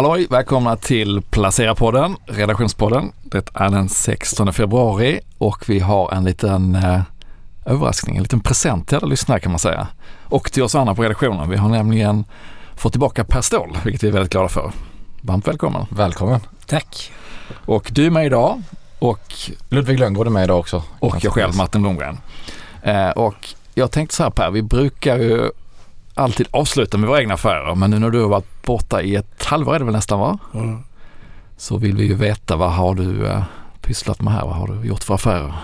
Halloj! Välkomna till Placera-podden, redaktionspodden. Det är den 16 februari och vi har en liten eh, överraskning, en liten present till alla lyssnare kan man säga. Och till oss andra på redaktionen. Vi har nämligen fått tillbaka Per Ståhl, vilket vi är väldigt glada för. Varmt välkommen! Välkommen! Tack! Och du är med idag och Ludvig Lönngård är med idag också. och jag själv, Martin Blomgren. Eh, och jag tänkte så här Per, vi brukar ju alltid avsluta med våra egna affärer, men nu när du har varit borta i ett halvår är det väl nästan va? Mm. Så vill vi ju veta vad har du eh, pysslat med här? Vad har du gjort för affärer?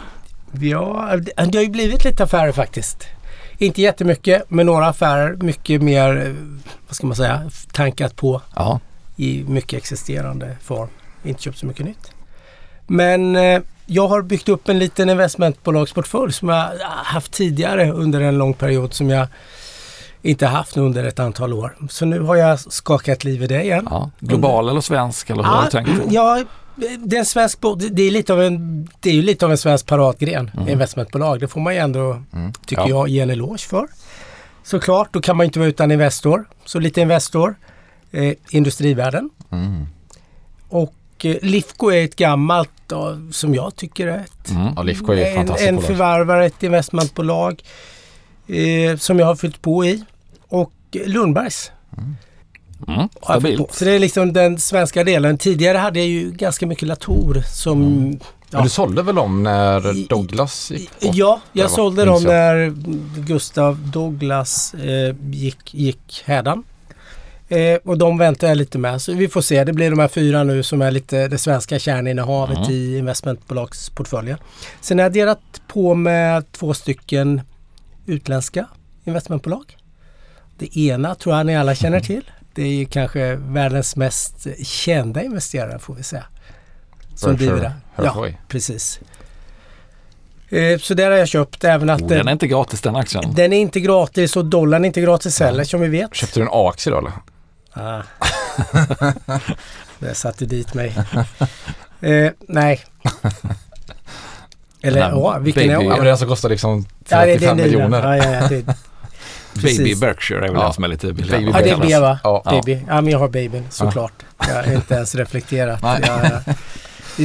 Ja, det har ju blivit lite affärer faktiskt. Inte jättemycket, men några affärer. Mycket mer, eh, vad ska man säga, tankat på Ja, i mycket existerande form. Inte köpt så mycket nytt. Men eh, jag har byggt upp en liten investmentbolagsportfölj som jag haft tidigare under en lång period som jag inte haft nu under ett antal år. Så nu har jag skakat liv i det igen. ja. global eller svensk eller hur har du tänkt? Ja, det är, en svensk, det är, lite av en, det är ju lite av en svensk paradgren, investmentbolag. Det får man ju ändå, tycker Ja. jag, ge en eloge för. Såklart, då kan man inte vara utan Investor. Så lite Investor, eh, Industrivärden. Mm. Och eh, Lifco är ett gammalt, då, som jag tycker är ett Mm. Ja, Lifco är ju ett en, en förvärvare, ett investmentbolag eh, som jag har fyllt på i. Och Lundbergs. Mm. på. Stabilt. Så det är liksom den svenska delen. Tidigare hade jag ju ganska mycket Latour som... Men Ja. du sålde väl dem när Douglas gick bort? Ja, jag sålde dem när Gustav Douglas eh, gick, gick hädan. Eh, och de väntar jag lite med. Så vi får se. Det blir de här fyra nu som är lite det svenska kärninnehavet Mm. i investmentbolagsportföljen. Sen har jag delat på med två stycken utländska investmentbolag. Det ena tror jag ni alla känner till. Det är ju kanske världens mest kända investerare får vi säga. Som driver det. Ja, precis. Eh, så där har jag köpt även att Oh, den, den är inte gratis den aktien. den är inte gratis och dollarn är inte gratis heller som vi vet. Köpte du en A-aktie då eller? Ah. Där satte dit mig. Eh, nej. Eller Den ja, vilken är Ja men det alltså kostar liksom Ja, det är 35 den nya. miljoner. Ja, ja, ja, det, Baby precis. Berkshire är väl Ja. den som är lite billigare. Baby ja, det är. B va? Ja. Baby. Ja, men jag har babyn såklart. Jag har inte ens reflekterat. Nej. Jag,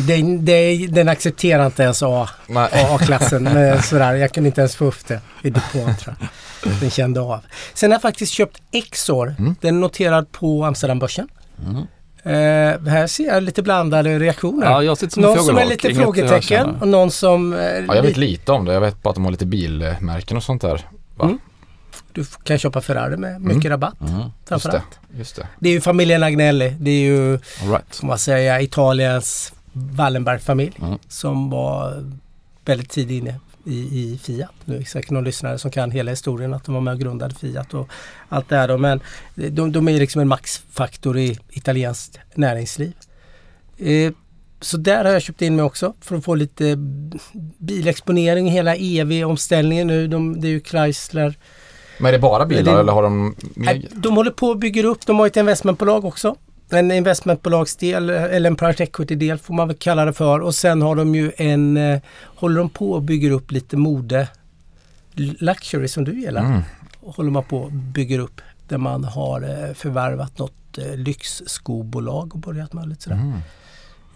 den, den, den accepterar inte ens A. A-klassen. men Sådär. Jag kunde inte ens få upp det i depån tror jag. Den kände av. Sen har jag faktiskt köpt Exor. Mm. Den är noterad på Amsterdambörsen. Mm. Eh, här ser jag lite blandade reaktioner. Ja, jag sitter som någon som är lite frågetecken och någon som... Eh, Ja, jag vet lite- lite om det. Jag vet bara att de har lite bilmärken och sånt där. Va? Mm. Du kan köpa Ferrari med mycket Mm. rabatt. Mm. Just det. Framförallt. Just det. Det är ju familjen Agnelli. Det är ju, right. ska man säga, Italiens Wallenberg-familj Mm. som var väldigt tidigt inne i, i Fiat. Nu är det säkert någon lyssnare som kan hela historien att de var med och grundade Fiat och allt det här då. Men de, de är liksom en maxfaktor i italienskt näringsliv. Eh, så där har jag köpt in mig också för att få lite bilexponering, hela EV-omställningen nu. De, det är ju Chrysler. Men är det bara bilar Det- eller har de mer? De håller på och bygger upp, de har ett investmentbolag också. En investmentbolagsdel eller en private equity-del får man väl kalla det för. Och sen har de ju en, eh, håller de på och bygger upp lite mode, luxury som du gillar. Mm. Håller man på och bygger upp där man har eh, förvärvat något eh, lyxskobolag och börjat med lite sådär.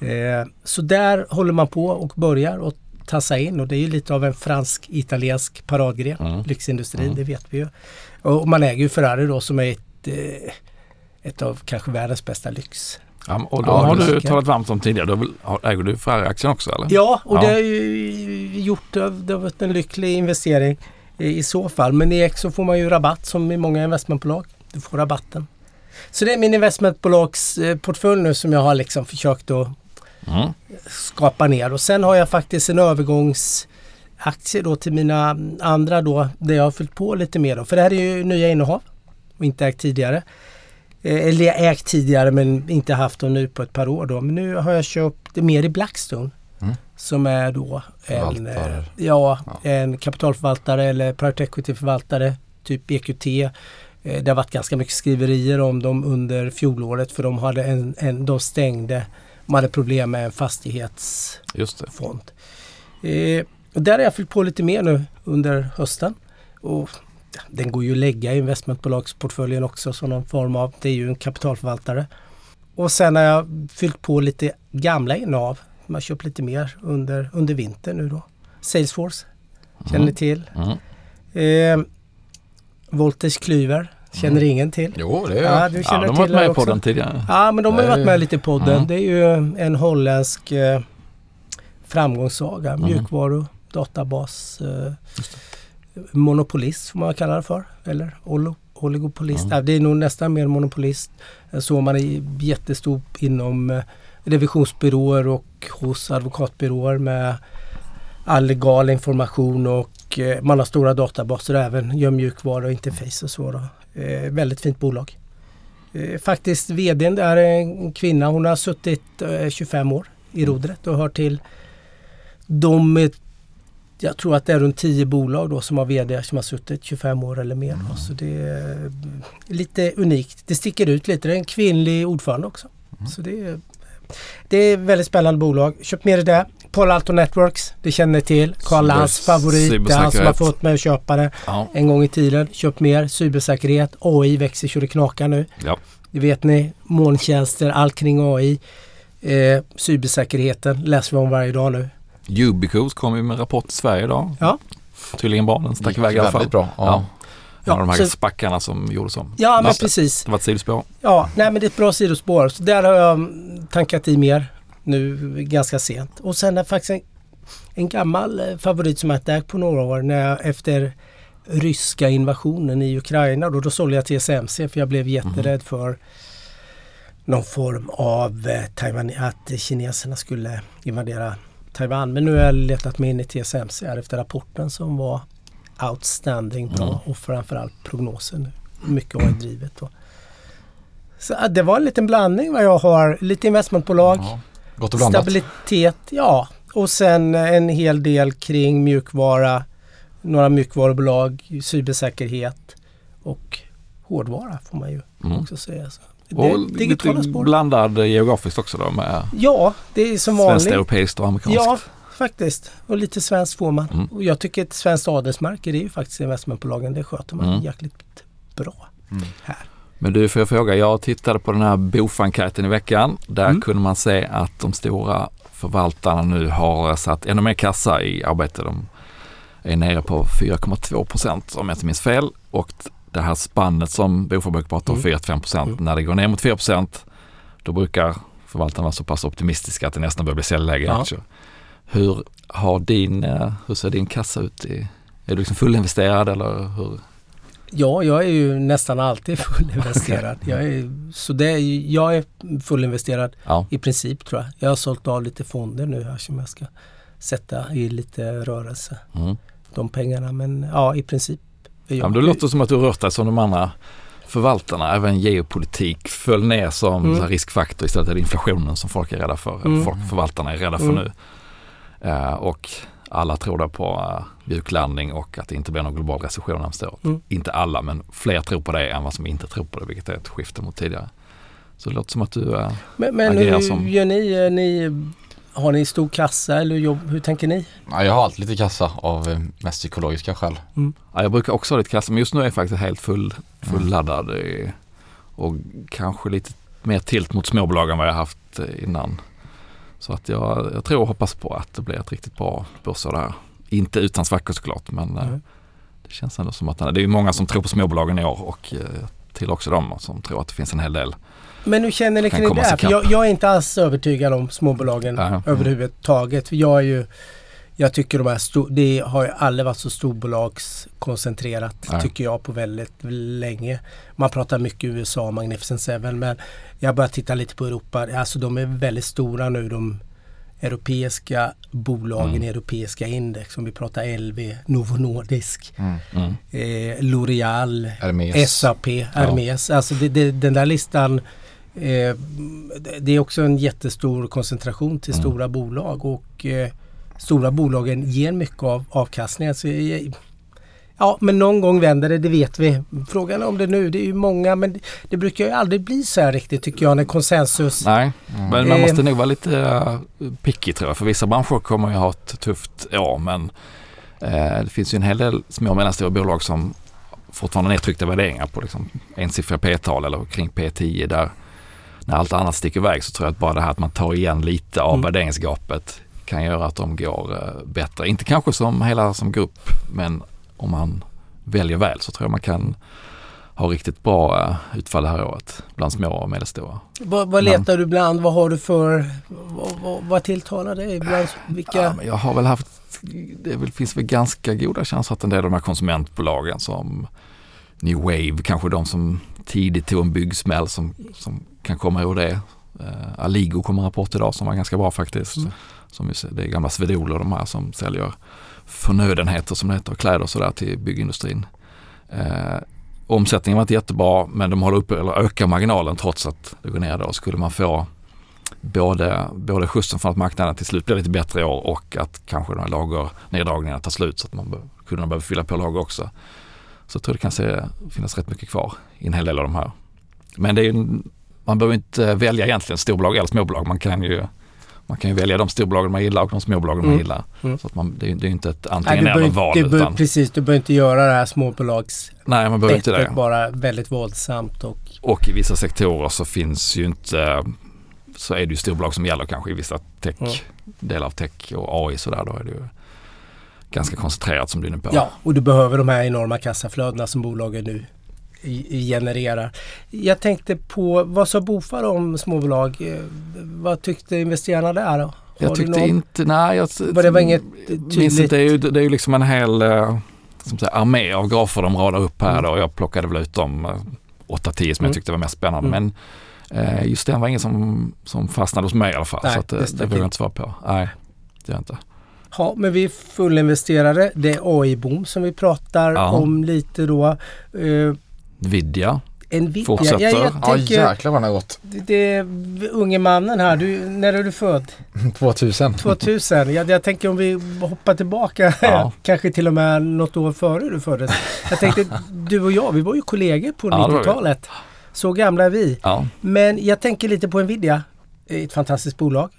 Mm. Eh, så där håller man på och börjar och tassa in och det är ju lite av en fransk-italiensk paradgren. Mm. Lyxindustrin, Mm. det vet vi ju. Och man äger ju Ferrari då som är ett, eh, ett av kanske världens bästa lyx. Ja, och då Ja, har du talat varmt om tidigare. Har- äger du Ferrari-aktien också eller? Ja, och Ja. det har ju gjort, det har varit en lycklig investering i, i så fall. Men i Exo får man ju rabatt som i många investmentbolag. Du får rabatten. Så det är min investmentbolagsportfölj nu som jag har liksom försökt att Mm. skapa ner. Och sen har jag faktiskt en övergångsaktie då till mina andra då där jag har fyllt på lite mer då. För det här är ju nya innehav och inte ägt tidigare. Eh, Eller jag ägt tidigare men inte haft dem nu på ett par år då. Men nu har jag köpt mer i Blackstone. Mm. Som är då en, eh, ja, Ja. en kapitalförvaltare eller private equity-förvaltare, typ EQT. Eh, Det har varit ganska mycket skriverier om dem under fjolåret för de, hade en, en, de stängde, de hade problem med en fastighetsfond. Eh, och där har jag fyllt på lite mer nu under hösten. Och ja, den går ju att lägga i investmentbolagsportföljen också som någon form av, det är ju en kapitalförvaltare. och sen har jag fyllt på lite gamla innehav. Man har köpt lite mer under, under vintern nu då. Salesforce känner Mm. ni till. Mm. Eh, Volters Klyver känner ingen till. Jo, det är Ja, du Ja, känner de har varit med det på också. den tidigare. Ja, men de har ju varit med lite i podden. Mm. Det är ju en holländsk eh, framgångssaga. Mm. Mjukvaru, databas, eh, monopolist får man kalla det för. Eller olo, oligopolist. Mm. Ja, det är nog nästan mer monopolist. Så man är jättestor inom eh, revisionsbyråer och hos advokatbyråer med all legal information och eh, man har stora databaser även gör mjukvara och interface och så. Då. Eh, väldigt fint bolag. Eh, faktiskt VDn är en kvinna. Hon har suttit eh, 25 år i rodret och hör till de, eh, jag tror att det är runt 10 bolag då som har VD som har suttit 25 år eller mer. Då. Så det är eh, lite unikt. Det sticker ut lite. Det är en kvinnlig ordförande också. Så det är, det är väldigt spännande bolag. Köp mer i det. Palo Alto Networks, det känner ni till. Karl Cyber- Lans favorit. Det är han som har fått mig att köpa det Ja. en gång i tiden. Köp mer. Cybersäkerhet. AI växer så det knakar nu. Ja. Det vet ni. Molntjänster, allt kring AI. Eh, cybersäkerheten läser vi om varje dag nu. Ubicos kom ju med en rapport till Sverige idag. Ja. Tydligen bra, den stack iväg i alla fall. bra. Ja. Ja. En av de här så- spackarna som gjordes om. Ja, men precis. Det var ett sidospår. Ja, nej men det är ett bra sidospår. Så där har jag tankat i mer nu ganska sent. Och sen är faktiskt en, en gammal eh, favorit som jag ägt på några år när jag efter ryska invasionen i Ukraina då, då sålde jag TSMC för jag blev jätterädd för någon form av eh, Taiwan, att kineserna skulle invadera Taiwan. Men nu har jag letat mig in i TSMC här efter rapporten som var outstanding bra Mm. och framförallt prognosen. Mycket AI-drivet. då. Så det var en liten blandning vad jag har. Lite investmentbolag, Ja. Gott och blandat. stabilitet, ja. Och sen en hel del kring mjukvara, några mjukvarubolag, cybersäkerhet och hårdvara får man ju Mm. också säga. Så det, Och lite spår. blandad geografiskt också då med Ja, det är som svenskt, vanligt. europeiskt och amerikanskt. Ja, faktiskt. Och lite svenskt får man. Mm. Och jag tycker ett svenskt adelsmärke det är ju faktiskt investmentbolagen. Det sköter man Mm. jäkligt bra Mm. här. Men du, får jag fråga, jag tittade på den här BOF-enkäten i veckan. Där Mm. kunde man se att de stora förvaltarna nu har satt ännu mer kassa i arbete. De är nere på 4,2 procent om jag inte minns fel. Och det här spannet som BOF brukar prata om, Mm. 4-5 procent, Mm. när det går ner mot 4 procent då brukar förvaltarna vara så pass optimistiska att det nästan börjar bli säljläge i aktier. Hur, har din, eh, hur ser din kassa ut? I, är du liksom fullinvesterad eller hur? Ja, jag är ju nästan alltid fullinvesterad. jag, är, så det är, jag är fullinvesterad Ja, i princip tror jag. Jag har sålt av lite fonder nu här som jag ska sätta i lite rörelse. mm. De pengarna. Men ja, i princip. är Ja, jag- men det låter som att du rört dig som de andra förvaltarna. Även geopolitik föll ner som Mm. riskfaktor istället för inflationen som folk är rädda för. Mm. Folk, förvaltarna är rädda för Mm. nu. Eh, och alla tror då på uh, mjuklandning och att det inte blir någon global recession nästa år. Mm. Inte alla, men fler tror på det än vad som inte tror på det, vilket är ett skifte mot tidigare. Så det låter som att du... eh, Men, men agerar hur som- gör ni? Är ni? Har ni stor kassa eller jobb, hur tänker ni? Ja, jag har alltid lite kassa av eh, mest psykologiska skäl. Ja, jag brukar också ha lite kassa men just nu är jag faktiskt helt full, Mm. fulladdad i- och kanske lite mer tilt mot småbolag än vad jag haft eh, innan. Så att jag, jag tror och hoppas på att det blir ett riktigt bra börsår där. Inte utan svackor såklart men Mm. det känns ändå som att det är många som tror på småbolagen i år och eh, till också de som tror att det finns en hel del. Men hur känner ni kring det? här? För jag, jag är inte alls övertygad om småbolagen Nej. överhuvudtaget. För jag är ju jag tycker de här stor, det har ju aldrig varit så storbolagskoncentrerat Nej. tycker jag på väldigt länge. Man pratar mycket USA, Magnificent Seven men jag börjar titta lite på Europa. Alltså de är väldigt stora nu de europeiska bolagen Mm. i europeiska index. Om vi pratar LV, Novo Nordisk, Mm. Mm. eh, L'Oreal. SAP, Hermes. Alltså det, det, den där listan eh, det- är också en jättestor koncentration till Mm. stora bolag och eh, stora bolagen ger mycket av avkastningen. Så, eh, ja men någon gång vänder det, det vet vi. Frågan är om det nu, det är ju många men det, brukar ju aldrig bli så här riktigt tycker jag när konsensus Nej, Mm. men man Eh. måste nog vara lite uh, picky tror jag. För vissa branscher kommer ju ha ett tufft år men eh, det finns ju en hel del små och mellanstora bolag som fortfarande har nedtryckta värderingar på liksom ensiffriga P-tal eller kring P10 där när allt annat sticker iväg så tror jag att bara det här att man tar igen lite av Mm. värderingsgapet kan göra att de går eh, bättre. Inte kanske som hela som grupp men om man väljer väl så tror jag man kan ha riktigt bra eh, utfall det här året bland små och medelstora. Vad, vad Men- letar du bland? Vad har du för... Vad, vad, vad tilltalar dig? Bland vilka... Ja, men jag har väl haft, det väl, finns väl ganska goda chanser att en del av de här konsumentbolagen som New Wave, kanske de som tidigt tog en byggsmäll som, som kan komma ur det. Uh, Aligo kom en rapport idag som var ganska bra faktiskt. Mm. Som det är gamla Swedol och de här som säljer förnödenheter som det heter, kläder och sådär till byggindustrin. Eh, omsättningen var inte jättebra men de håller uppe eller ökar marginalen trots att det går ner då. Skulle man få både, både skjutsen från att marknaden till slut blir lite bättre i år och att kanske de här lagerneddragningarna tar slut så att man kunderna behöver fylla på lager också. Så jag tror det kan se, finnas rätt mycket kvar i en hel del av de här. Men det är ju, man behöver inte välja egentligen storbolag eller småbolag. Man kan ju, man kan ju välja de storbolagen man gillar och de småbolagen man Mm. gillar. Mm. Så att man, det, är- det är inte ett antingen eller val. du behöver, utan, precis, du behöver inte göra det här småbolags nej, man behöver inte det. bara väldigt våldsamt och Och i vissa sektorer så finns ju inte, så är det ju storbolag som gäller kanske i vissa tech, Mm. delar av tech och AI sådär. Då är det ju ganska koncentrerat som du är inne på. Ja, och du behöver de här enorma kassaflödena som bolagen nu genererar. Jag tänkte på, vad sa Bofar om småbolag? Eh, Vad tyckte investerarna där? Har Jag tyckte någon- inte, nej jag Var det var inget minns tydligt? inte, det är ju, det är ju liksom en hel eh, som säger, armé av grafer de radar upp här Mm. då. Jag plockade väl ut de eh, 8-10 som Mm. jag tyckte var mest spännande. Mm. Men eh, just den var ingen som, som fastnade hos mig i alla fall. Nej, så att, eh, det det vågar jag in. inte svara på. Nej, det gör jag inte. Ja, men vi är fullinvesterare. Det är AI-boom som vi pratar Ja. om lite då. Uh, Nvidia, Nvidia. Fortsätter. Jag, jag Ja jäklar vad den har gått. det, det, unge mannen här, du, när är du född? 2000. 2000. Jag, jag tänker om vi hoppar tillbaka, Ja. kanske till och med något år före du föddes. Jag tänkte, du och jag, vi var ju kollegor på Ja, det var vi. 90-talet. Så gamla är vi. ja, Men jag tänker lite på Nvidia. Ett fantastiskt bolag.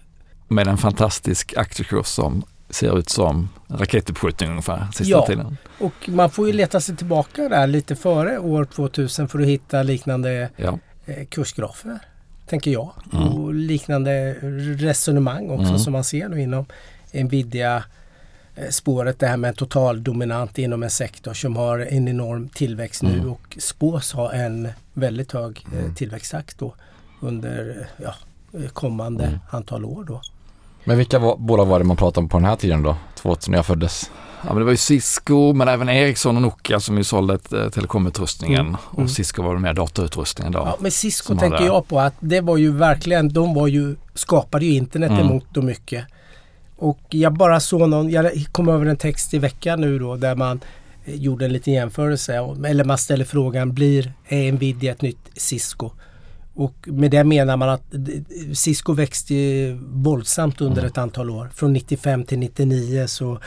med en fantastisk aktiekurs som ser ut som raketuppskjutning ungefär sista Ja. tiden. Och man får ju leta sig tillbaka där lite före år 2000 för att hitta liknande Ja. eh, kursgrafer. Tänker jag. Mm. Och liknande resonemang också Mm. som man ser nu inom Nvidia eh, spåret det här med en total dominant inom en sektor som har en enorm tillväxt nu Mm. och spås ha en väldigt hög eh, Mm. tillväxttakt då under ja, kommande Mm. antal år då. Men vilka var, bolag var det man pratade om på den här tiden då? 2000 när jag föddes. Ja, men det var ju Cisco men även Ericsson och Nokia som ju sålde eh, telekomutrustningen. Mm. Och. Cisco var väl mer datorutrustningen då. Ja, men Cisco tänker hade- jag på att det var ju verkligen, de var ju, skapade ju internet Mm. emot och mycket. Och jag bara såg någon, jag kom över en text i veckan nu då där man eh, gjorde en liten jämförelse. Eller man ställer frågan, blir är Nvidia ett nytt Cisco? Och med det menar man att Cisco växte våldsamt under Mm. ett antal år. Från 95 till 99 så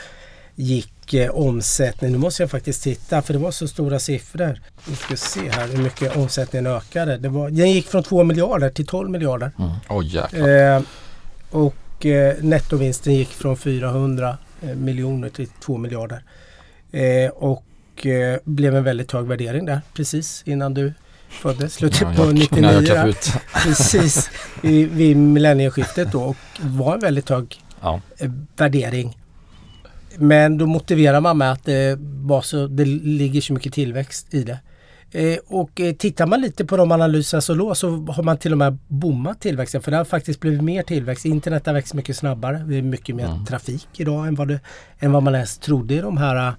gick eh, omsättningen, nu måste jag faktiskt titta för det var så stora siffror. Vi ska se här hur mycket omsättningen ökade. Det var, den gick från 2 miljarder till 12 miljarder. Mm. Jäklar. Eh, och eh, nettovinsten gick från 400 eh, miljoner till 2 miljarder. Eh, och eh, blev en väldigt hög värdering där precis innan du föddes. Slutet Ja, på jag- 99. när jag där. klappade ut. Precis vid, vid millennieskiftet då och var en väldigt hög Ja. eh, värdering. Men då motiverar man med att det, var så, det ligger så mycket tillväxt i det. Eh, och eh, tittar man lite på de analyser som låg så har man till och med bommat tillväxten för det har faktiskt blivit mer tillväxt. Internet har växt mycket snabbare. Det är mycket mer Mm. trafik idag än vad, det, än vad man ens trodde i de här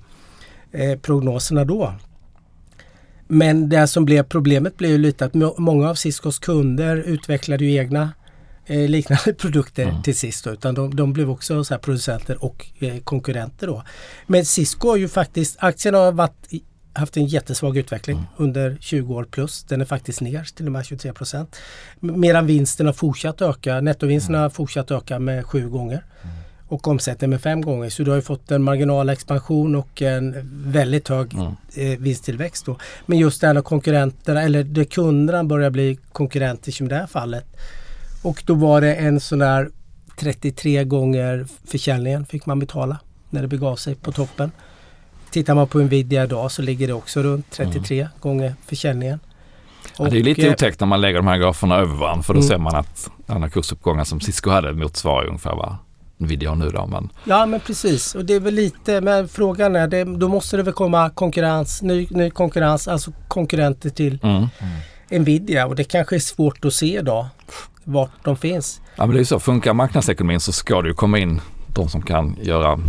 eh, prognoserna då. Men det som blev problemet blev ju lite att må- många av Ciscos kunder utvecklade ju egna eh, liknande produkter Mm. till sist. Då, utan de, de blev också så här producenter och eh, konkurrenter då. Men Cisco har ju faktiskt, aktien har varit, haft en jättesvag utveckling Mm. under 20 år plus. Den är faktiskt ner till och med 23 procent. Medan vinsten har fortsatt öka, nettovinsten har fortsatt öka med sju gånger. Och omsättningen med fem gånger. Så du har ju fått en marginalexpansion och en väldigt hög Mm. eh, vinsttillväxt. Då. Men just det här när konkurrenterna, eller det kunderna börjar bli konkurrenter som i det här fallet. Och då var det en sån där 33 gånger försäljningen fick man betala när det begav sig på toppen. Tittar man på Nvidia idag så ligger det också runt 33 gånger försäljningen. Ja, det är lite eh, otäckt när man lägger de här graferna över varandra för då Mm. ser man att andra kursuppgångar som Cisco hade motsvarar ungefär vad Nvidia nu då. Men Ja men precis och det är väl lite, men frågan är, det, då måste det väl komma konkurrens, ny, ny konkurrens, alltså konkurrenter till mm. Nvidia och det kanske är svårt att se idag vart de finns. Ja men det är ju så, funkar marknadsekonomin så ska det ju komma in de som kan göra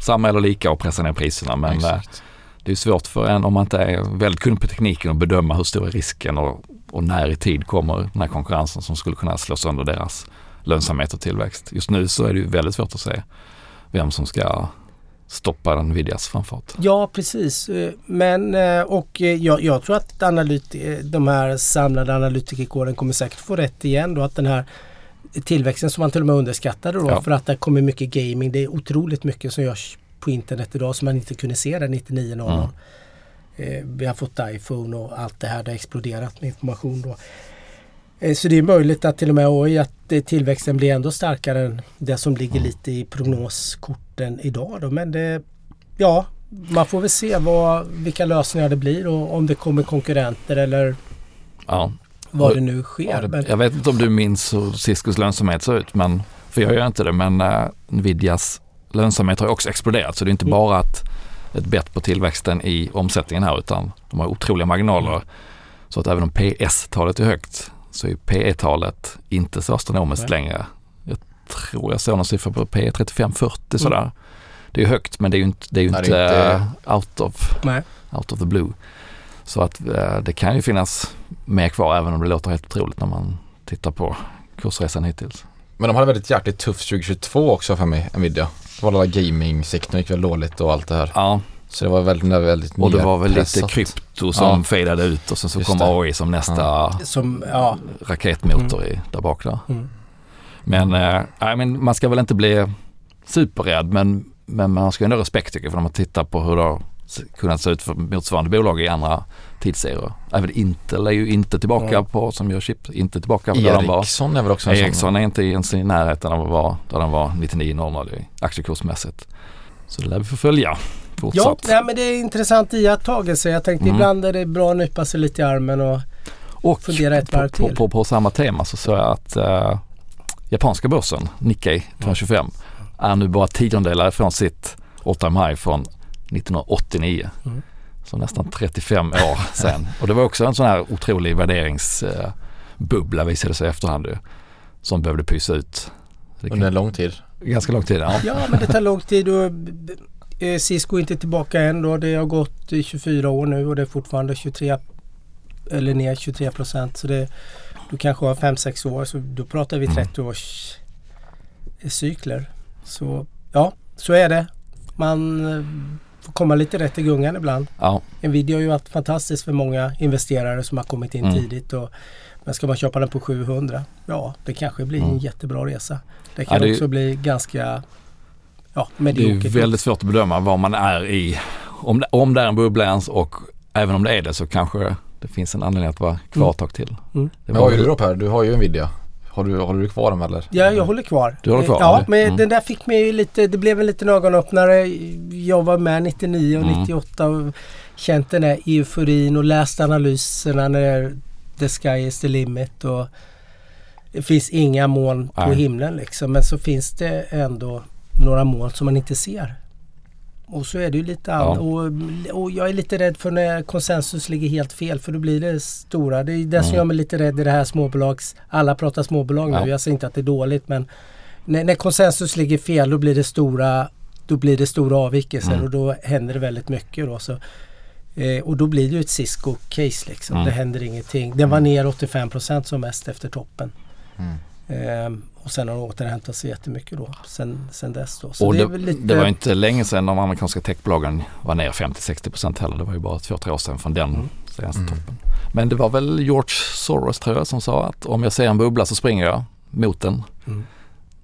samma eller lika och pressa ner priserna. Men eh, Exakt. det är svårt för en om man inte är väldigt kunnig på tekniken att bedöma hur stor är risken och, och när i tid kommer den här konkurrensen som skulle kunna slå sönder deras lönsamhet och tillväxt. Just nu så är det ju väldigt svårt att se vem som ska stoppa Nvidias framfart. Ja precis men eh, och eh, jag, jag tror att analyt, eh, de här samlade analytikerkåren kommer säkert få rätt igen då att den här tillväxten som man till och med underskattade då Ja. för att det kommer mycket gaming. Det är otroligt mycket som görs på internet idag som man inte kunde se där 9900. Mm. Eh, vi har fått iPhone och allt det här. Det har exploderat med information då. Så det är möjligt att till och med oj, att tillväxten blir ändå starkare än det som ligger Mm. lite i prognoskorten idag. Då. Men det, ja, man får väl se vad, vilka lösningar det blir och om det kommer konkurrenter eller Ja. vad det nu sker. det- Jag vet inte om du minns hur Ciscos lönsamhet ser ut, men, för jag gör inte det, men uh, Nvidias lönsamhet har också exploderat. Så det är inte Mm. bara att ett bett på tillväxten i omsättningen här, utan de har otroliga marginaler. Så att även om PS-talet är högt så är P E-talet inte så astronomiskt Nej. längre. Jag tror jag såg någon siffra på P 35-40 Mm. sådär. Det är ju högt men det är ju inte, det är ju Nej, inte, inte- eh, out, of, nej. out of the blue. Så att eh, det kan ju finnas mer kvar även om det låter helt otroligt när man tittar på kursresan hittills. Men de hade väldigt jäkligt tufft 2022 också för mig, Nvidia. Det var alla gaming-sektorn gick väl dåligt och allt det här. Ja, Så det var väldigt, väldigt och det var väl lite krypto som Ja. fejdade ut och sen så Just kom det. AI som nästa Som, ja. raketmotor i, där bak där. Mm. Men, eh, nej, men man ska väl inte bli superrädd men, men man ska ändå ha respekt tycker jag för när man tittar på hur det har kunnat se ut för motsvarande bolag i andra tidsserier. Även Intel är ju inte tillbaka Mm. på, som gör chip, inte tillbaka på där de var. Ericsson är väl också en sån. Ericsson är inte ens i närheten av att vara där de var 9900 i aktiekursmässigt. Så det lär vi få följa Ja, nej, men det är intressant iakttagelse. Jag tänkte Mm. ibland är det bra att nypa sig lite i armen och Och fundera ett på, varv på, till. på, på samma tema så såg jag att eh, japanska börsen, Nikkei 225, är nu bara tiondelar från sitt all time high från 1989. Mm. Så nästan 35 år sedan. Och det var också en sån här otrolig värderingsbubbla visade sig i efterhand ju, som behövde pysa ut. Under en lång tid. ganska lång tid. Ja. Ja, men det tar lång tid och eh, Cisco är inte tillbaka än då. Det har gått i 24 år nu och det är fortfarande 23 eller ner 23 procent. Så det, du kanske har 5-6 år så då pratar vi Mm. 30 års eh, cykler. Så ja, så är det. Man eh, får komma lite rätt i gungan ibland. Ja, Nvidia har ju varit fantastiskt för många investerare som har kommit in Mm. tidigt. Och, men ska man köpa den på 700? Ja, det kanske blir en Mm. jättebra resa. Det Ja, kan det är- också bli ganska ja, det är mediokert. väldigt svårt att bedöma var man är i. Om det, om det är en bubbla ens och även om det är det så kanske det finns en anledning att vara kvar Mm. ett tag till. Mm. Men vad gör du då Per? Du har ju Nvidia. Har du, håller du kvar dem eller? Ja, jag håller kvar. Du håller kvar, Ja, eller? men Mm. den där fick mig ju lite, det blev en liten ögonöppnare. Jag var med 99 och Mm. 98 och känt den där euforin och läst analyserna när the sky is the limit och det finns inga moln på Nej. himlen liksom. Men så finns det ändå några moln som man inte ser. Och så är det ju lite Ja. Och, och jag är lite rädd för när konsensus ligger helt fel för då blir det stora. Det är det som Mm. gör mig lite rädd i det här småbolags... Alla pratar småbolag nu. Ja. Jag säger inte att det är dåligt men när, när konsensus ligger fel då blir det stora, då blir det stora avvikelser Mm. och då händer det väldigt mycket. Då, så, eh, och då blir det ju ett Cisco-case liksom. Mm. Det händer ingenting. Den var ner 85% som mest efter toppen. Mm. Och sen har den återhämtat sig jättemycket då sen, sen dess. Då. Så Och det, det, lite... det var inte länge sedan de amerikanska techbolagen var ner 50-60% heller. Det var ju bara två, tre år sedan från den Mm. senaste Mm. toppen. Men det var väl George Soros tror jag som sa att om jag ser en bubbla så springer jag mot den. Mm.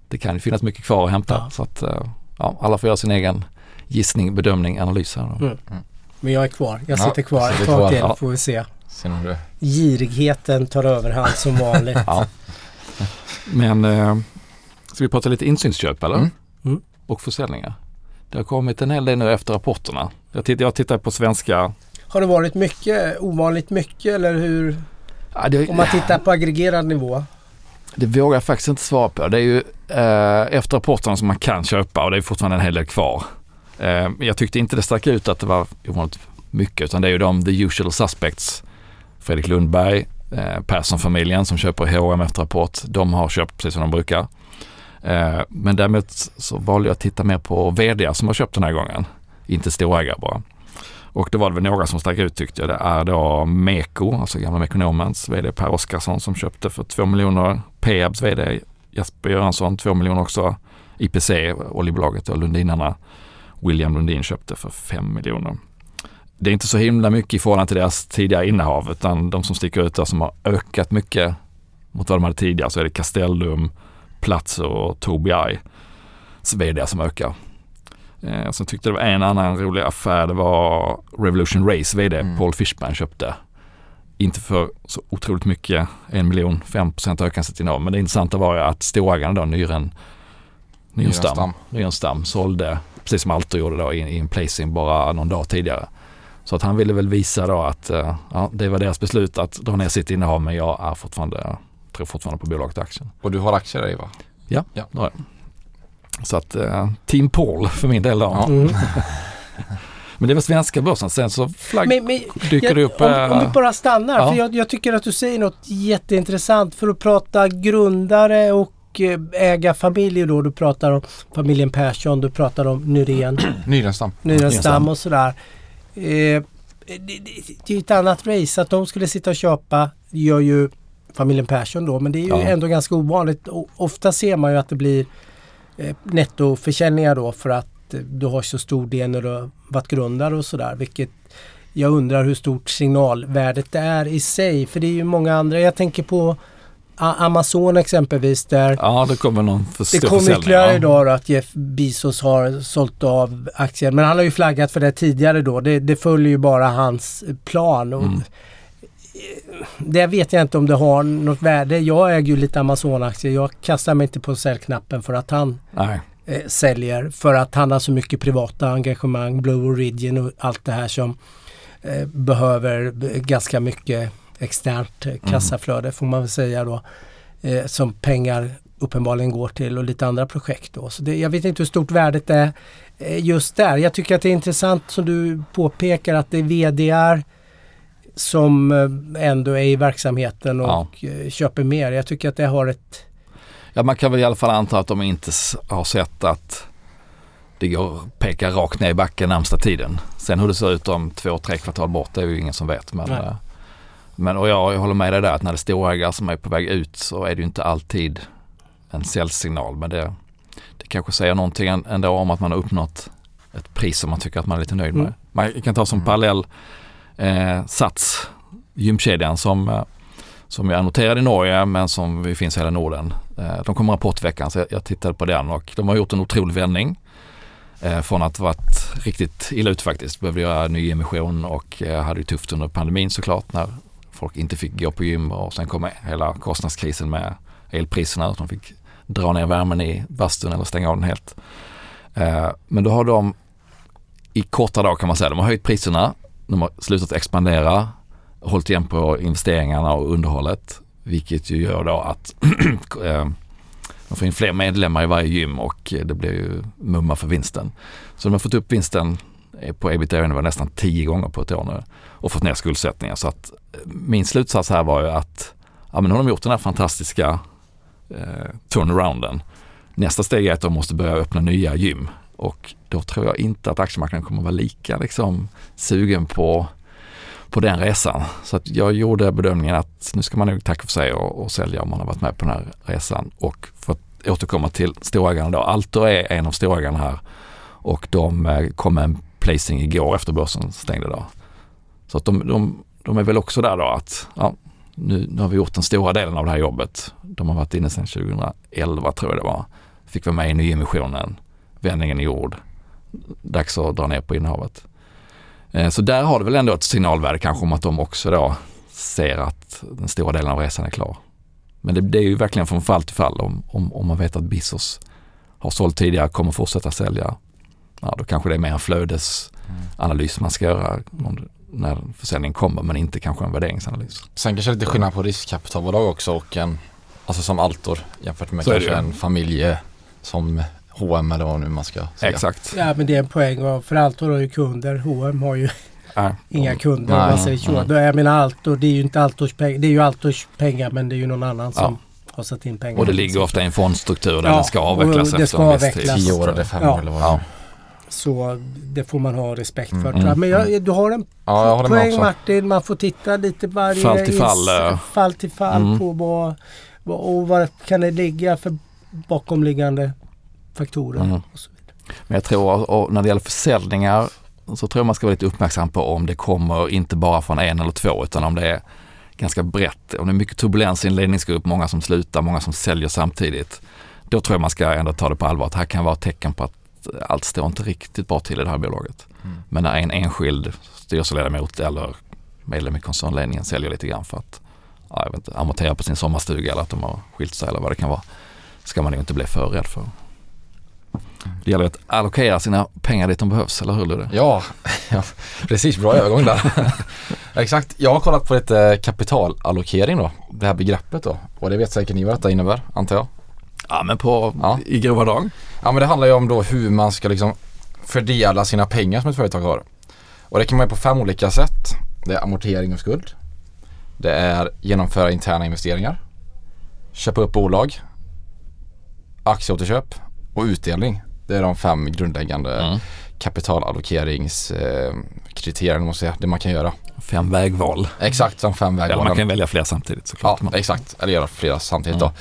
Det kan ju finnas mycket kvar att hämta. Ja. Så att eh, ja, alla får göra sin egen gissning, bedömning, analys här. Då. Mm. Men jag är kvar. Jag Ja, sitter kvar sitter ett tag kvar. till Ja. får vi se. Sen har du... Girigheten tar överhand som vanligt. Ja. Men eh, ska vi prata lite insynsköp eller? Mm. Mm. Och försäljningar. Det har kommit en hel del nu efter rapporterna. Jag tittar, jag tittar på svenska Har det varit mycket, ovanligt mycket eller hur? Ja, det, Om man tittar på aggregerad nivå. det vågar jag faktiskt inte svara på. Det är ju eh, efter rapporterna som man kan köpa och det är fortfarande en hel del kvar. Eh, jag tyckte inte det stack ut att det var ovanligt mycket utan det är ju de the usual suspects. Fredrik Lundberg, eh, Persson-familjen som köper H&M efter rapport. De har köpt precis som de brukar. Eh, men däremot så valde jag att titta mer på vd som har köpt den här gången. Inte storägare bara. Och då var det väl några som stack ut tyckte jag. Det är då Meko, alltså gamla Mekonomens vd Per Oskarsson som köpte för 2 miljoner. Peabs vd Jesper Göransson 2 miljoner också. IPC, oljebolaget och Lundinarna. William Lundin köpte för 5 miljoner. Det är inte så himla mycket i förhållande till deras tidigare innehav utan de som sticker ut där som har ökat mycket mot vad de hade tidigare så är det Castellum, Platzer och Tobii vd som ökar. Eh, sen tyckte det var en annan rolig affär. Det var Revolution Race vd Mm. Paul Fishman köpte. Inte för så otroligt mycket, en miljon, 5 procent ökade sitt innehav. Men det intressanta var ju att storägaren då, Nyren, Nyrenstam, Nyrenstam. Sålde, precis som Altor gjorde då, i i en placing bara någon dag tidigare. Så att han ville väl visa då att eh, ja, det var deras beslut att dra ner sitt innehav men jag är fortfarande, tror fortfarande på bolaget och aktien. Och du har aktier där i va? Ja, Ja. det har jag. Så att eh, Team Paul för min del då. Ja. Mm. Men det var svenska börsen. Sen så flagg, Men, men, dyker det jag, upp. om, eh, om vi bara stannar, ja. för jag, jag tycker att du säger något jätteintressant för att prata grundare och eh, ägarfamiljer då. Du pratar om familjen Persson, du pratar om Nyrén. Nyrenstam Nyrenstam. och sådär. Eh, det, det, det är ett annat race. Att de skulle sitta och köpa gör ju familjen Persson då. Men det är ju Ja. ändå ganska ovanligt. O- ofta ser man ju att det blir eh, nettoförsäljningar då för att eh, du har så stor del när du har varit grundare och sådär. Vilket jag undrar hur stort signalvärdet det är i sig. För det är ju många andra. Jag tänker på Amazon exempelvis där Ja, det kommer någon för det stor kom försäljning. ytterligare ja. idag då att Jeff Bezos har sålt av aktier. Men han har ju flaggat för det tidigare då. Det, det följer ju bara hans plan. Och Mm. Det vet jag inte om det har något värde. Jag äger ju lite Amazon-aktier. Jag kastar mig inte på säljknappen för att han Nej, eh, säljer. För att han har så mycket privata engagemang, Blue Origin och allt det här som eh, behöver ganska mycket externt eh, kassaflöde får man väl säga då. Eh, som pengar uppenbarligen går till och lite andra projekt då. Så det, jag vet inte hur stort värdet är eh, just där. Jag tycker att det är intressant som du påpekar att det är VDR som eh, ändå är i verksamheten och Ja. köper mer. Jag tycker att det har ett ja, man kan väl i alla fall anta att de inte har sett att det går pekar rakt ner i backen närmsta tiden. Sen hur det ser ut om två, tre kvartal bort det är ju ingen som vet. Men, Nej. Men och jag, jag håller med dig där att när det är storägare som är på väg ut så är det ju inte alltid en säljsignal. Men det, det kanske säger någonting än- ändå om att man har uppnått ett pris som man tycker att man är lite nöjd med. Mm. Man kan ta som Mm. parallell eh, Sats, gymkedjan som, eh, som är noterad i Norge men som finns i hela Norden. Eh, de kommer rapport i veckan så jag, jag tittade på den och de har gjort en otrolig vändning. Eh, från att varit riktigt illa ut faktiskt. Behövde göra nyemission och eh, hade det tufft under pandemin såklart när folk inte fick gå på gym och sen kom hela kostnadskrisen med elpriserna. De fick dra ner värmen i bastun eller stänga av den helt. Eh, men då har de i korta dagar kan man säga, de har höjt priserna, de har slutat expandera, hållit igen på investeringarna och underhållet. Vilket ju gör då att eh, de får in fler medlemmar i varje gym och det blir ju mumma för vinsten. Så de har fått upp vinsten på ebitda-nivå nästan tio gånger på ett år nu och fått ner skuldsättningen. Så att eh, min slutsats här var ju att ja, men nu har de gjort den här fantastiska eh, turnarounden. Nästa steg är att de måste börja öppna nya gym och då tror jag inte att aktiemarknaden kommer vara lika liksom, sugen på, på den resan. Så att jag gjorde bedömningen att nu ska man nog tacka för sig och, och sälja om man har varit med på den här resan. Och för att återkomma till storägarna då. Altor är en av storägarna här och de eh, kom med en placing igår efter börsen stängde då. Så att de, de, de är väl också där då att ja, nu, nu har vi gjort den stora delen av det här jobbet. De har varit inne sedan 2011 tror jag det var. Fick vara med i nyemissionen, vändningen är gjord. Dags att dra ner på innehavet. Eh, så där har det väl ändå ett signalvärde kanske om att de också då ser att den stora delen av resan är klar. Men det, det är ju verkligen från fall till fall. Om, om, om man vet att Bissos har sålt tidigare, kommer fortsätta sälja. Ja, då kanske det är mer en flödesanalys man ska göra. När försäljningen kommer men inte kanske en värderingsanalys. Sen kanske det är lite skillnad på riskkapitalbolag också och en, alltså som Altor jämfört med Så kanske en familje som H&M eller vad nu man ska säga. Exakt. Ja men det är en poäng och för Altor har ju kunder. H&M har ju Ja. inga kunder. Nej, om man säger så. mm. Jag menar Altor, det är ju inte Altors pengar. Det är ju Altors pengar men det är ju någon annan som har satt in pengar. Och det ligger ofta i en fondstruktur där Ja, den ska avvecklas och det efter ska en viss tid. avvecklas. Tio år eller fem Ja. år eller vad Ja. Så det får man ha respekt för. Mm, mm, Men jag, du har en Ja, poäng. Martin. Man får titta lite varje Fall till fall, eh. fall, till fall Mm. på vad, vad, och vad kan det ligga för bakomliggande faktorer. Mm. Och så vidare. Men jag tror, och när det gäller försäljningar så tror jag man ska vara lite uppmärksam på om det kommer inte bara från en eller två utan om det är ganska brett. Om det är mycket turbulens i en ledningsgrupp, många som slutar, många som säljer samtidigt. Då tror jag man ska ändå ta det på allvar att här kan vara ett tecken på att allt står inte riktigt bra till i det här bolaget. Mm. Men när en enskild styrelseledamot eller medlem i koncernledningen säljer lite grann för att ja, jag vet inte, amortera på sin sommarstuga eller att de har skilt sig eller vad det kan vara. Ska man ju inte bli för rädd för. Det gäller att allokera sina pengar dit de behövs, eller hur Ludde? Ja, ja, precis. Bra övergång där. Exakt. Jag har kollat på lite kapitalallokering då. Det här begreppet då. Och det vet säkert ni vad detta innebär, antar jag. Ja men på, Ja. i grova drag. Ja men det handlar ju om då hur man ska liksom fördela sina pengar som ett företag har. Och det kan man göra på fem olika sätt. Det är amortering av skuld. Det är genomföra interna investeringar. Köpa upp bolag. Aktieåterköp och utdelning. Det är de fem grundläggande Mm. kapitalallokeringskriterierna måste jag säga. Det man kan göra. Fem vägval. Exakt som fem Eller vägvalen. man kan välja fler samtidigt Ja, såklart. Men- exakt. Eller göra flera samtidigt Mm. då.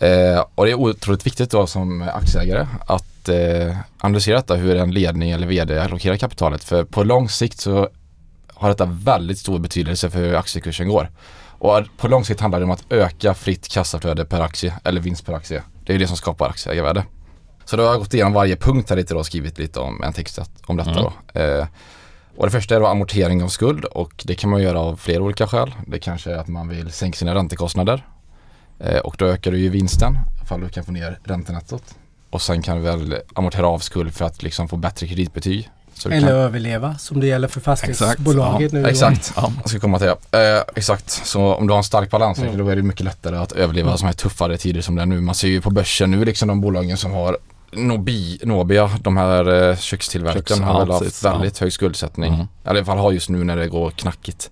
Eh, och det är otroligt viktigt då som aktieägare att eh, analysera detta hur en ledning eller vd allokerar kapitalet. För på lång sikt så har detta väldigt stor betydelse för hur aktiekursen går. Och på lång sikt handlar det om att öka fritt kassaflöde per aktie eller vinst per aktie. Det är det som skapar aktieägarvärde. Så då har jag gått igenom varje punkt här lite då och skrivit lite om en text om detta Mm. då. Eh, och det första är då amortering av skuld och det kan man göra av flera olika skäl. Det kanske är att man vill sänka sina räntekostnader och då ökar du ju vinsten ifall du kan få ner räntenettot. Och sen kan du väl amortera av skuld för att liksom få bättre kreditbetyg. Eller kan, överleva som det gäller för fastighetsbolaget nu. då. exakt, Ja. jag ska komma till det. Eh, exakt, så om du har en stark balans Mm. då är det mycket lättare att överleva sådana här tuffare tider som det är nu. Man ser ju på börsen nu liksom de bolagen som har Nobi, Nobia, de här eh, kökstillverkarna Köks- har väl haft precis, ja. väldigt hög skuldsättning. Mm. Eller i alla fall har just nu när det går knackigt.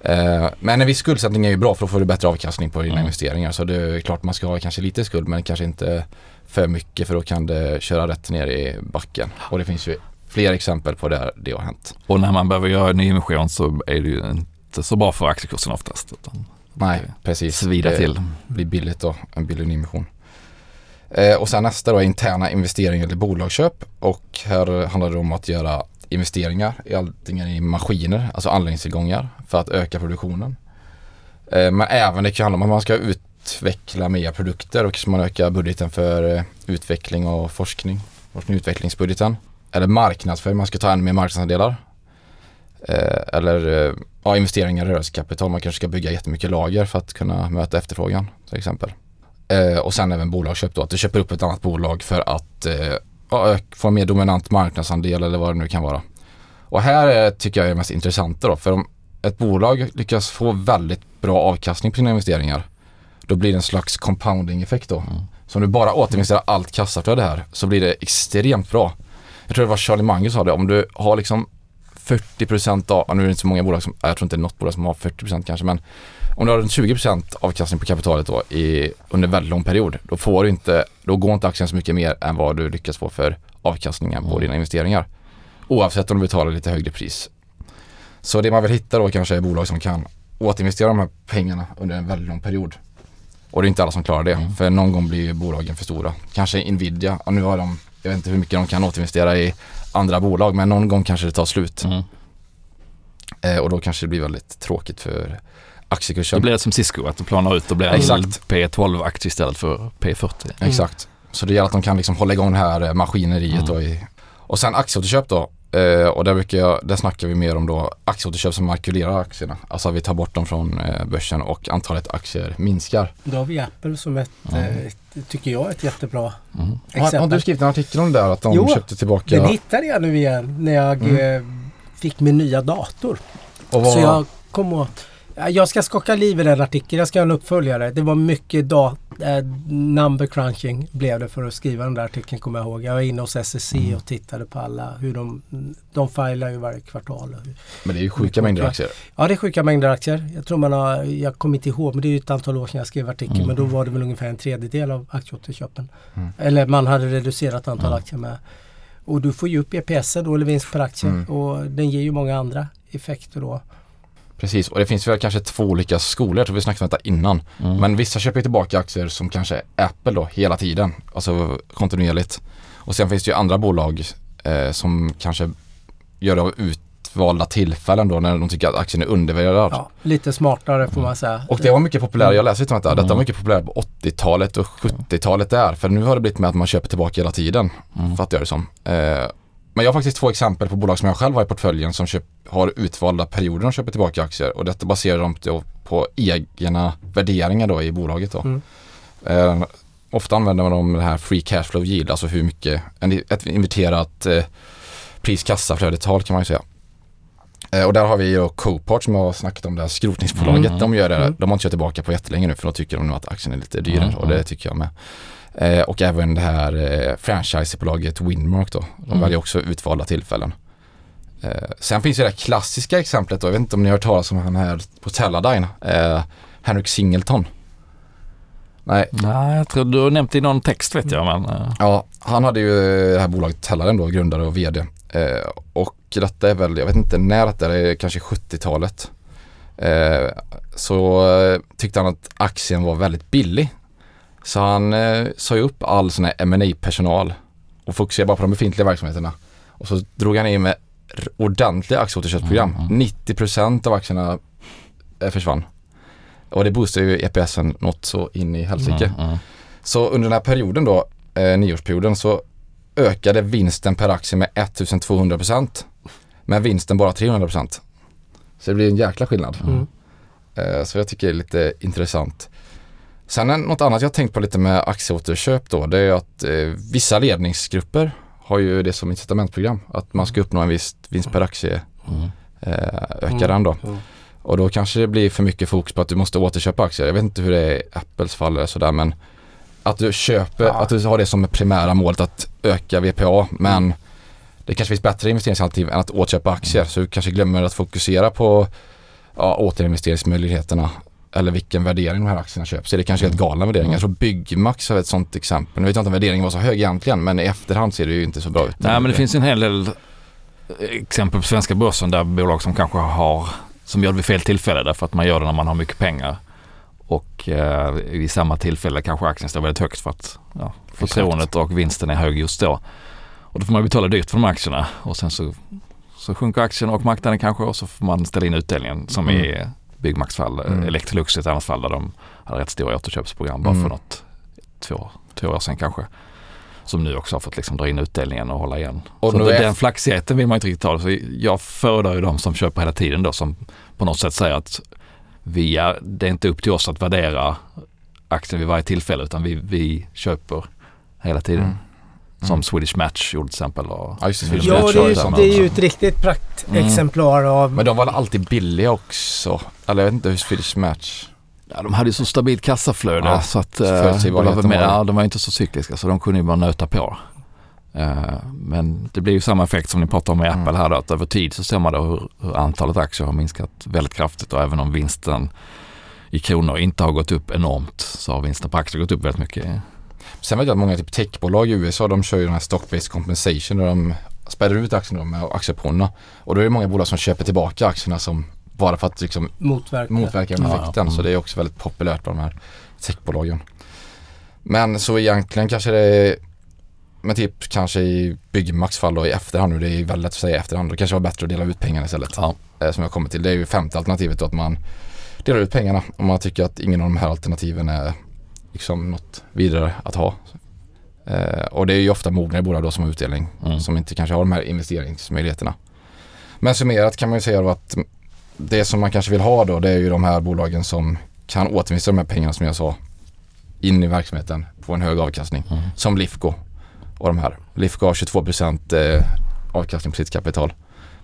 Eh, men en viss skuldsättning är ju bra för då får du bättre avkastning på dina Mm. investeringar. Så det är klart man ska ha kanske lite skuld men kanske inte för mycket för då kan det köra rätt ner i backen. Och det finns ju fler exempel på där det har hänt. Och när man behöver göra en nyemission så är det ju inte så bra för aktiekursen oftast. Nej, det precis. svida det till. blir billigt då, en billig nyemission. Eh, och sen nästa då är interna investeringar eller bolagsköp. Och här handlar det om att göra investeringar i antingen i maskiner, alltså anläggningstillgångar för att öka produktionen. Eh, men även det kan handla om att man ska utveckla mer produkter och kanske man ökar budgeten för eh, utveckling och forskning. Forskning och utvecklingsbudgeten. Eller marknadsföring, man ska ta ännu mer marknadsandelar. Eh, eller ja, investeringar i rörelsekapital, man kanske ska bygga jättemycket lager för att kunna möta efterfrågan till exempel. Och sen även bolagsköp då, att du köper upp ett annat bolag för att få en mer dominant marknadsandel eller vad det nu kan vara. Och här är, tycker jag är det mest intressanta då, för om ett bolag lyckas få väldigt bra avkastning på sina investeringar, då blir det en slags compounding effekt då. Mm. Så om du bara återinvesterar allt kassaflöde här så blir det extremt bra. Jag tror det var Charlie Munger sa det, om du har liksom 40% av, ja, nu är det inte så många bolag som, jag tror inte det är något bolag som har 40% kanske men om du har en 20% avkastning på kapitalet då i, under väldigt lång period då får du inte, då går inte aktien så mycket mer än vad du lyckas få för avkastningen på Mm. dina investeringar. Oavsett om du betalar lite högre pris. Så det man vill hitta då kanske är bolag som kan återinvestera de här pengarna under en väldigt lång period. Och det är inte alla som klarar det, Mm. för någon gång blir bolagen för stora. Kanske Nvidia, ja, nu har de, jag vet inte hur mycket de kan återinvestera i andra bolag, men någon gång kanske det tar slut. Mm. Eh, och då kanske det blir väldigt tråkigt för aktiekursen. blir det som Cisco, att det planar ut och blir Exakt. P12-aktie istället för P40. Exakt. Så det gäller att de kan liksom hålla igång det här eh, maskineriet Mm. då i, Och sen aktieåterköp då. Eh, och där, brukar jag, där snackar vi mer om då aktieåterköp som markulerar aktierna. Alltså vi tar bort dem från eh, börsen och antalet aktier minskar. Då har vi Apple som ett, eh, ett tycker jag, ett jättebra Mm. Har, har exempel. du skrivit en artikel om det där att de Jo, köpte tillbaka? Den hittade jag nu igen när jag Mm. eh, fick min nya dator. Och vad, Så jag kom Ja, Jag ska skaka liv i den artikeln. Jag ska göra en uppföljare. Det var mycket da- eh, number crunching blev det för att skriva den där artikeln kommer jag ihåg. Jag var inne hos SSC Mm. och tittade på alla hur de, de filar ju varje kvartal. men det är ju sjuka mängder aktier. Ja det är sjuka mängder aktier. Jag tror man har, jag kommer inte ihåg men det är ju ett antal år sedan jag skrev artikeln Mm. men då var det väl ungefär en tredjedel av aktieåterköpen. Mm. Eller man hade reducerat antal Mm. aktier med. Och du får ju upp EPS då eller vinst per aktie Mm. och den ger ju många andra effekter då. Precis, och det finns väl kanske två olika skolor, jag tror vi snackade om detta innan. Mm. Men vissa köper ju tillbaka aktier som kanske är Apple då hela tiden, alltså kontinuerligt. Och sen finns det ju andra bolag eh, som kanske gör det av utvalda tillfällen då när de tycker att aktien är undervärderad. Ja, lite smartare får man säga. Och det var mycket populärt, jag läste lite om detta, detta var Mm. mycket populärt på 80-talet och 70-talet där. För nu har det blivit med att man köper tillbaka hela tiden, Mm. fattar jag det som. Eh, men jag har faktiskt två exempel på bolag som jag själv har i portföljen som köp, har utvalda perioder de köper tillbaka aktier och detta baserar de på egna värderingar då i bolaget då. Mm. Eh, ofta använder man de det här free cash flow yield, alltså hur mycket, ett inverterat eh, pris-kassaflödetal kan man ju säga. Eh, och där har vi ju Copart som har snackat om, det här skrotningsbolaget. Mm. De gör det, Mm. de har inte kört tillbaka på jättelänge nu för då tycker de nog att aktien är lite dyrare Mm. och det tycker jag med. Eh, och även det här eh, franchisebolaget Winmark då. De Mm. väljer också utvalda tillfällen. Eh, sen finns ju det här klassiska exemplet då, jag vet inte om ni har hört talas om han här på Teledyne, eh, Henrik Singleton. Nej, Nej, jag tror du har nämnt i någon text vet jag men Ja, han hade ju det här bolaget Teledyne då, grundare och vd. Och detta är väl, jag vet inte när detta är, det är kanske 70-talet. Eh, så eh, tyckte han att aktien var väldigt billig. Så han eh, sa ju upp all sån här ma personal och fokuserade bara på de befintliga verksamheterna. Och så drog han in med ordentliga aktieåterköpsprogram. Mm, mm. 90% av aktierna eh, försvann. Och det boostade ju EPSen något så in i helsike. mm, mm. Så under den här perioden då, eh, nioårsperioden, så ökade vinsten per aktie med 1200% men vinsten bara 300%. Så det blir en jäkla skillnad. Mm. Eh, så jag tycker det är lite intressant. Sen en- något annat jag tänkt på lite med aktieåterköp då, det är att eh, vissa ledningsgrupper har ju det som incitamentprogram. Att man ska uppnå en viss vinst per aktie, Mm. eh, öka Mm. den då. Mm. Och då kanske det blir för mycket fokus på att du måste återköpa aktier. Jag vet inte hur det är i Apples fall eller sådär men att du köper, Ja. att du har det som primära målet att öka VPA men det kanske finns bättre investeringsalternativ än att återköpa aktier så du kanske glömmer att fokusera på ja, återinvesteringsmöjligheterna eller vilken värdering de här aktierna köps. Så det är kanske helt galna värderingar. Jag tror Byggmax har ett sånt exempel. Nu vet jag inte om värderingen var så hög egentligen men i efterhand ser det ju inte så bra ut. Nej men det finns en hel del exempel på svenska börsen där bolag som kanske har, som gör det vid fel tillfälle därför att man gör det när man har mycket pengar. Och eh, vid samma tillfälle kanske aktien står väldigt högt för att ja, förtroendet och vinsten är hög just då. Och då får man betala dyrt för de aktierna och sen så, så sjunker aktien och marknaden kanske och så får man ställa in utdelningen som Mm. i Byggmax fall, Mm. Electrolux i ett annat fall där de hade rätt stora återköpsprogram bara Mm. för något, två, två år sedan kanske. Som nu också har fått liksom dra in utdelningen och hålla igen. Och så är- den flaxigheten vill man inte riktigt ha. Så jag föredrar ju de som köper hela tiden då som på något sätt säger att vi är, det är inte upp till oss att värdera aktien vid varje tillfälle utan vi, vi köper hela tiden. Mm. Som Mm. Swedish Match gjorde till exempel. Och, Ja, just det, Ja, Match det är, ju det är ju ett riktigt praktexemplar av... Men de var alltid billiga också. Eller jag vet inte hur Swedish Match Ja, de hade ju så stabilt kassaflöde Ja, så att så eh, var var det. ja, de var inte så cykliska så de kunde ju bara nöta på. Eh, men det blir ju samma effekt som ni pratar om med Mm. Apple här då, att över tid så ser man då hur, hur antalet aktier har minskat väldigt kraftigt och även om vinsten i kronor inte har gått upp enormt så har vinsten på aktier gått upp väldigt mycket. Sen vet jag att många typ techbolag i USA de kör ju den här stock-based compensation där de späder ut aktierna med aktieoptionerna. Och då är det många bolag som köper tillbaka aktierna som bara för att liksom motverka. motverka den Ja, effekten. ja. Så det är också väldigt populärt bland de här techbolagen. Men så egentligen kanske det är men typ kanske i Byggmax fall då i efterhand nu, det är väldigt lätt att säga i efterhand. Då kanske det var bättre att dela ut pengarna istället. Ja. Eh, som jag kommer till. Det är ju femte alternativet då att man delar ut pengarna om man tycker att ingen av de här alternativen är liksom något vidare att ha. Eh, och det är ju ofta mognare bolag då som har utdelning Mm. som inte kanske har de här investeringsmöjligheterna. Men summerat kan man ju säga då att det som man kanske vill ha då det är ju de här bolagen som kan återinvestera de här pengarna som jag sa in i verksamheten på en hög avkastning. Mm. Som Lifco och de här. Lifco har 22% eh, avkastning på sitt kapital.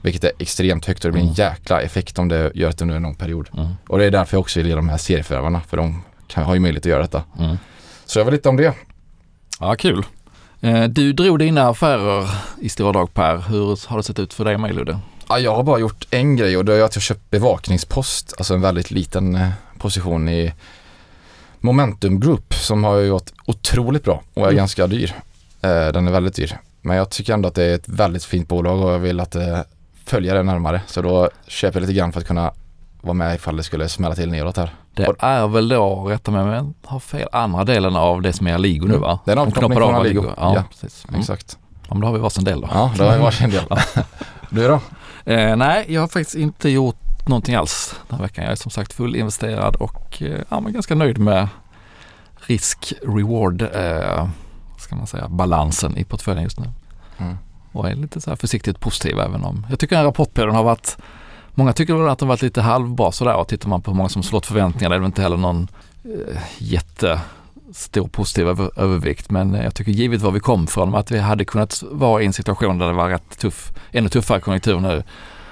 Vilket är extremt högt och det blir en Mm. jäkla effekt om det gör det under en lång period. Mm. Och det är därför jag också vill ge de här serieförvärvarna för de kan, har ju möjlighet att göra detta. Mm. Så jag var lite om det. Ja, kul. Eh, Du drog dina affärer i stora drag Per. Hur har det sett ut för dig med Ludde? Ja, jag har bara gjort en grej och det är att jag köpt bevakningspost, alltså en väldigt liten eh, position i Momentum Group som har ju gått otroligt bra och är Mm. ganska dyr. Eh, den är väldigt dyr. Men jag tycker ändå att det är ett väldigt fint bolag och jag vill att följa det närmare. Så då köper jag lite grann för att kunna vara med ifall det skulle smälla till neråt här. Det Och- är väl då, rätta mig om jag har fel, andra delen av det som är Aligo nu va? Den har De knoppning knoppade från av Aligo. Ja, Ja, precis. Mm. Exakt. Ja, men då har vi varsin del då. Ja, det har varit en del. Du då? Eh, nej, jag har faktiskt inte gjort någonting alls den här veckan. Jag är som sagt fullinvesterad och eh, ja, men ganska nöjd med risk-reward, eh, ska man säga, balansen i portföljen just nu. Mm. Och är lite så här försiktigt positiv även om jag tycker den här rapportperioden har varit Många tycker väl att de har varit lite halvbra sådär och tittar man på hur många som slått förväntningar det är väl inte heller någon eh, jättestor positiv över, övervikt. Men eh, jag tycker givet var vi kom från att vi hade kunnat vara i en situation där det var rätt tuff, ännu tuffare konjunktur nu,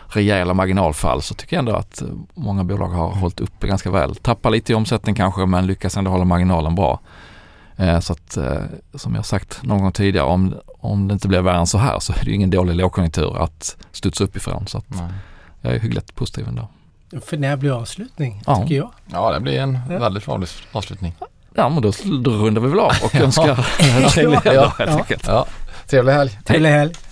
rejäla marginalfall så tycker jag ändå att eh, många bolag har hållit uppe ganska väl. Tappar lite i omsättning kanske men lyckas ändå hålla marginalen bra. Eh, Så att eh, som jag sagt någon gång tidigare om, om det inte blir värre än så här så är det ju ingen dålig lågkonjunktur att studsa uppifrån. Så att Nej jag är hyggligt positiv ändå. För när blir avslutning, Ja. tycker jag. Ja, det blir en Ja. väldigt bra avslutning. Ja men då, då rundar vi väl av och önskar trevlig Ja. helg Ja. helt enkelt. Ja, trevlig helg. Trevlig helg.